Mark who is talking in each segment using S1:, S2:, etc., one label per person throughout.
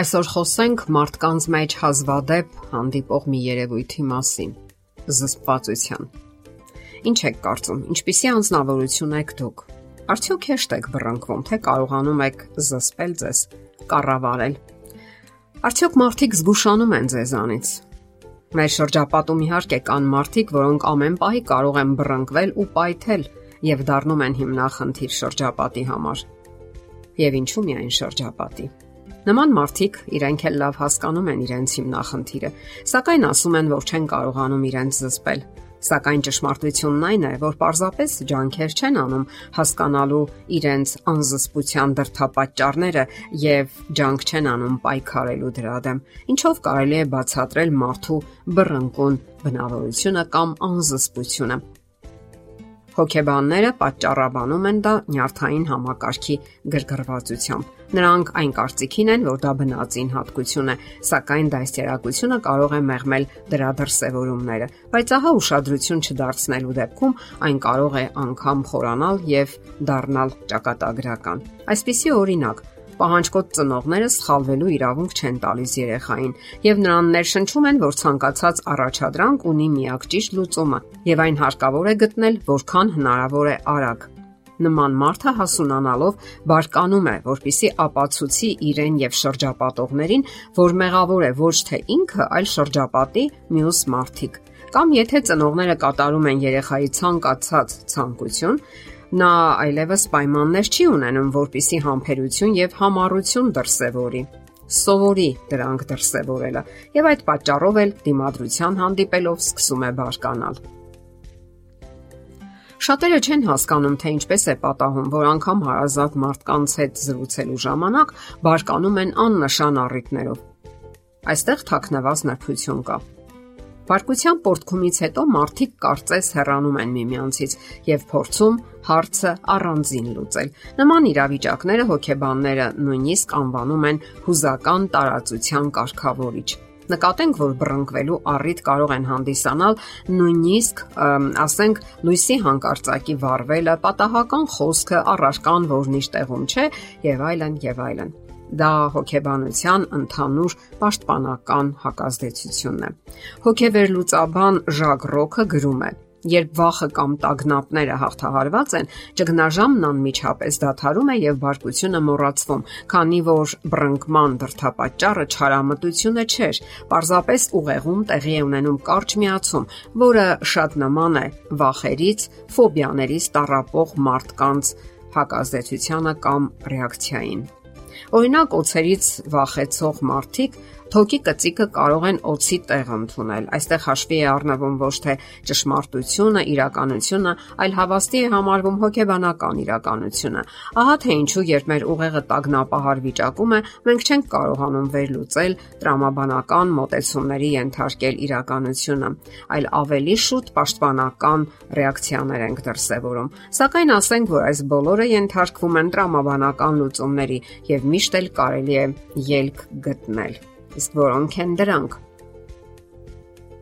S1: Այսօր խոսենք մարդկանց մեջ հազվադեպ հանդիպող մի երևույթի մասին՝ զսպվածության։ Ինչ եք կարծում, ինչպիսի անznավորություն եք դուք։ Արդյոք հեշտ եք բռնկվում, թե կարողանում եք զսպել ձեզ, կառավարել։ Արդյոք մարդիկ զգուշանում են ձեզանից։ Մեր շրջապատում իհարկե կան մարդիկ, որոնք ամեն պահի կարող են բռնկվել ու պայթել եւ դառնում են հիմնախնդիր շրջապատի համար։ Եվ ինչու՞ միայն շրջապատի։ Նման մարդիկ իրենք էլ լավ հասկանում են իրենց հիմնախնդիրը, սակայն ասում են, որ չեն կարողանում իրենց զսպել։ Սակայն ճշմարտությունն այն է, որ parbzaպես ջանքեր չեն անում հասկանալու իրենց անզսպության դրթապաճառները եւ ջանք չեն անում պայքարելու դրա դեմ։ Ինչով կարելի է բացատրել մարդու բռնկուն բնավորությունը կամ անզսպությունը։ Հոգեբանները պատճառաբանում են դա նյարդային համակարգի գրգռվածությամբ։ Նրանք այն կարծիքին են, որ դա բնածին հատկություն է, սակայն դաստիարակությունը կարող է մեղմել դրա դրսևորումները։ Բայց ահա ուշադրություն չդարձնելու դեպքում այն կարող է անգամ խորանալ եւ դառնալ ճակատագրական։ Այսպիսի օրինակ պահանջկոտ ծնողները սխալվելու իրավունք չեն տալիս երեխային եւ նրան ներշնչում են, որ ցանկացած առաջադրանք ունի միակ ճիշտ լուծումը եւ այն հարկավոր է գտնել որքան հնարավոր է արագ։ Նման մարդը հասունանալով բարկանում է, որpիսի ապացուցի իրեն եւ շրջապատողներին, որ մեղավոր է ոչ թե ինքը, այլ շրջապատի մյուս մարդիկ կամ եթե ծնողները կատարում են երեխայի ցանկացած ցանկություն, նա այլևս պայմաններ չի ունենում, որpիսի համբերություն եւ համառություն դրսեւորի սովորի դրանք դրսևորելը եւ այդ պատճառով էլ դիմադրության հանդիպելով սկսում է բարկանալ։ Շատերը չեն հասկանում, թե ինչպես է պատահում, որ անգամ հարազատ մարդկանց հետ զրուցելու ժամանակ բարկանում են աննշան առիթներով։ Այստեղ թաքնված նրբություն կա։ Բարկության պորտքումից հետո մարդիկ կարծես հեռանում են միմյանցից եւ փորձում հարցը առանձին լուծել։ Նման իրավիճակները հոգեբանները նույնիսկ անվանում են հուզական տարածության կարգավորիչ նկատենք, որ բռնկվելու առիթ կարող են հանդիսանալ նույնիսկ, ասենք, լույսի հանկարծակի վառվելը, պատահական խոսքը, առարկան, որն իշ տեղում չէ, եւ այլն եւ այլն։ Դա հոգեբանության ընդհանուր պաշտպանական հակազդեցությունն է։ Հոգեվերլուծաբան Ժակ Ռոքը գրում է. Երբ վախը կամ տագնապները հաղթահարված են, ճգնաժամն անմիջապես դադարում է եւ բարկությունը մոռացվում, քանի որ բռնկման դրթապաճառը չարամտությունը չէր, պարզապես ուղեղում տեղի է ունենում կարճ միացում, որը շատ նման է վախերից, ֆոբիաներից տարապող մարդկանց հակազդեցությանը կամ ռեակցիային։ Օրինակ, օցերից վախեցող մարդիկ թոքի կծիկը կարող են օցի տեղ ընդունել։ Այստեղ հաշվի է առնվում ոչ թե ճշմարտությունը, իրականությունը, այլ հավաստի է համարվում հոգեբանական իրականությունը։ Ահա թե ինչու երբ մեր ուղեղը տագնապահար վիճակում է, մենք չենք կարողանում վերլուծել տրամաբանական մոտեցումների ենթարկել իրականությունը, այլ ավելի շուտ պաշտպանական ռեակցիաներ ենք դրսևորում։ Սակայն ասենք, որ այս բոլորը ենթարկվում են տրամաբանական լուծումների եւ միշտ էլ կարելի է ելք գտնել։ Իսկ որոնք են դրանք։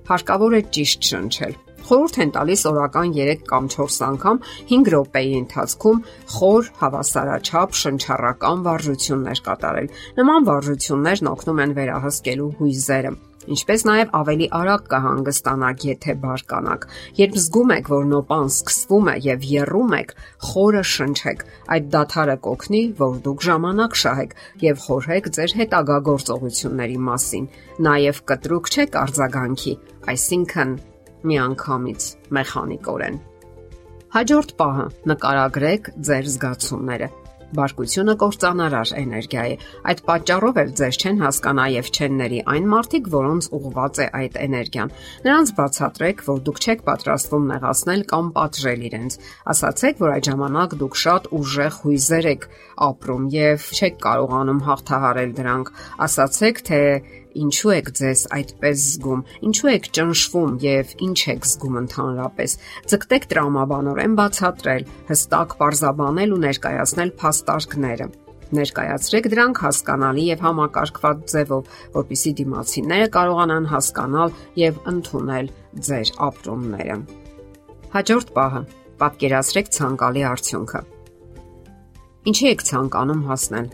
S1: Հարկավոր է ճիշտ շնչել։ Խորհուրդ են տալիս օրական 3 կամ 4 անգամ 5 րոպեի ընթացքում խոր հավասարաչափ շնչառական վարժություններ կատարել։ Նման վարժություններն օգնում են վերահսկելու հույզերը ինչպես նաև ավելի արագ կհանգստանաք, եթե բարկանաք։ Երբ զգում եք, որ նոպան սկսվում է եւ երում եք, խորը շնչեք։ Այդ դաթարը կօգնի, որ դուք ժամանակ շահեք եւ խորհեք ձեր հետագա գործողությունների մասին։ Նաև կտրուկ չեք արձագանքի, այսինքն միանգամից մեխանիկորեն։ Հաջորդ պահը. Նկարագրեք ձեր զգացումները Բարկությունը կործանարար էներգիա է։ Այդ պատճառով էլ ձեզ չեն հասկանա եւ չեն ների այն մարդիկ, որոնց ուղված է այդ էներգիան։ Նրանց բացատրեք, որ դուք չեք պատրաստվում նեղացնել կամ պատժել իրենց։ Ասացեք, որ այդ ժամանակ դուք շատ ուժեղ հույզեր եք ապրում եւ չեք կարողանում հաղթահարել դրանք։ Ասացեք, թե Ինչու եք ձեզ այդպես զգում։ Ինչու եք ճնշվում եւ ինչ եք զգում ընդհանրապես։ Ձգտեք տրամաբանորեն բացատրել, հստակ parzabanել ու ներկայացնել փաստարկները ներկայացրեք դրանք հասկանալի եւ համակարգված ձևով, որpիսի դիմացիները կարողանան հասկանալ եւ ընդունել ձեր ապրումները։ Հաջորդ պահը՝ պատկերացրեք ցանկալի արդյունքը։ Ինչի եք ցանկանում հասնել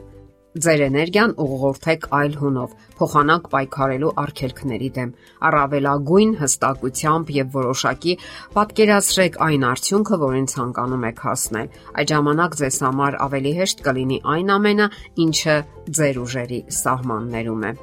S1: Ձեր էներգիան ուղղորդեք այլ հունով, փոխանակ պայքարելու արգելքների դեմ։ Առավելագույն հստակությամբ եւ որոշակի պատկերացրեք այն արդյունքը, որին ցանկանում եք հասնել։ Այդ ժամանակ ձեզ համար ավելի հեշտ կլինի այն ամենը, ինչը ձեր ուժերի սահմաններում է։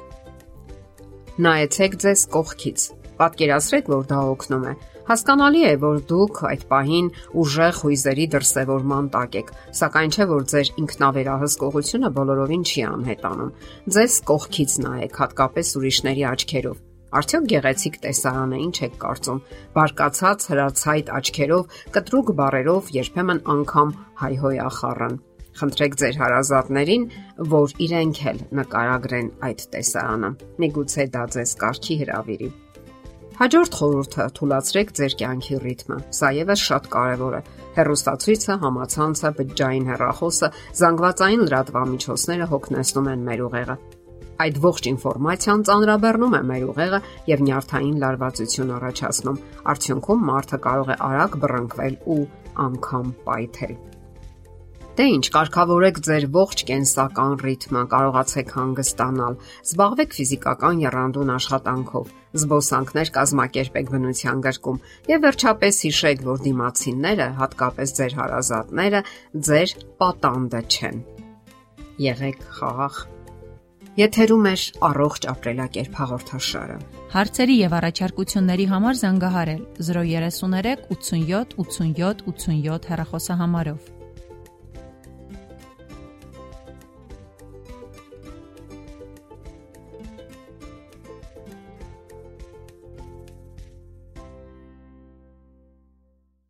S1: Նայեցեք ձեզ կողքից։ Պատկերացրեք, որ դա օգնում է Հասկանալի է, որ դուք այդ պահին ուժեղ հույզերի դրսևորման տակ եք, սակայն չէ որ ձեր ինքնավերահսկողությունը բոլորովին չի անհետանում։ Ձեզ կողքից նայեք, հատկապես ուրիշների աչքերով։ Արդյոք գեղեցիկ տեսարանը ինչ եք կարծում։ Բարկացած հրացայտ աչքերով, կտրուկ բարերով, երբեմն անգամ հայհոյախառն։ Խնդրեք ձեր հարազատներին, որ իրենք էլ նկարագրեն այդ տեսարանը։ Միգուցե դա ձեզ կարքի հravirի։ Հաջորդ խորհուրդը՝ թույլատրեք ձեր կյանքի ռիթմը։ Սա եւս շատ կարևոր է։ Հերոստացույցը, համացանցը, բջջային հեռախոսը, զանգվածային լրատվամիջոցները հոգնեցնում են մեր ուղեղը։ Այդ ողջ ինֆորմացիան ծանրաբեռնում է մեր ուղեղը եւ նյարդային լարվածություն առաջացնում։ Արդյունքում մարդը կարող է արագ բռնկվել ու անգամ պայթել։ Դե ինչ, կարգավորեք ձեր ողջ կենսական ռիթմը, կարողացեք հանգստանալ, զբաղվեք ֆիզիկական երանդուն աշխատանքով, զբոսանքներ կազմակերպեք բնության գրկում եւ վերջապես հիշեք, որ դիմացինները, հատկապես ձեր հարազատները, ձեր պատանդը չեն։ Եղեք խաղաղ Եթերում է առողջ ապրելակերպ հաղորդաշարը։
S2: Հարցերի եւ առաջարկությունների համար զանգահարել 033 87 87 87 հեռախոսահամարով։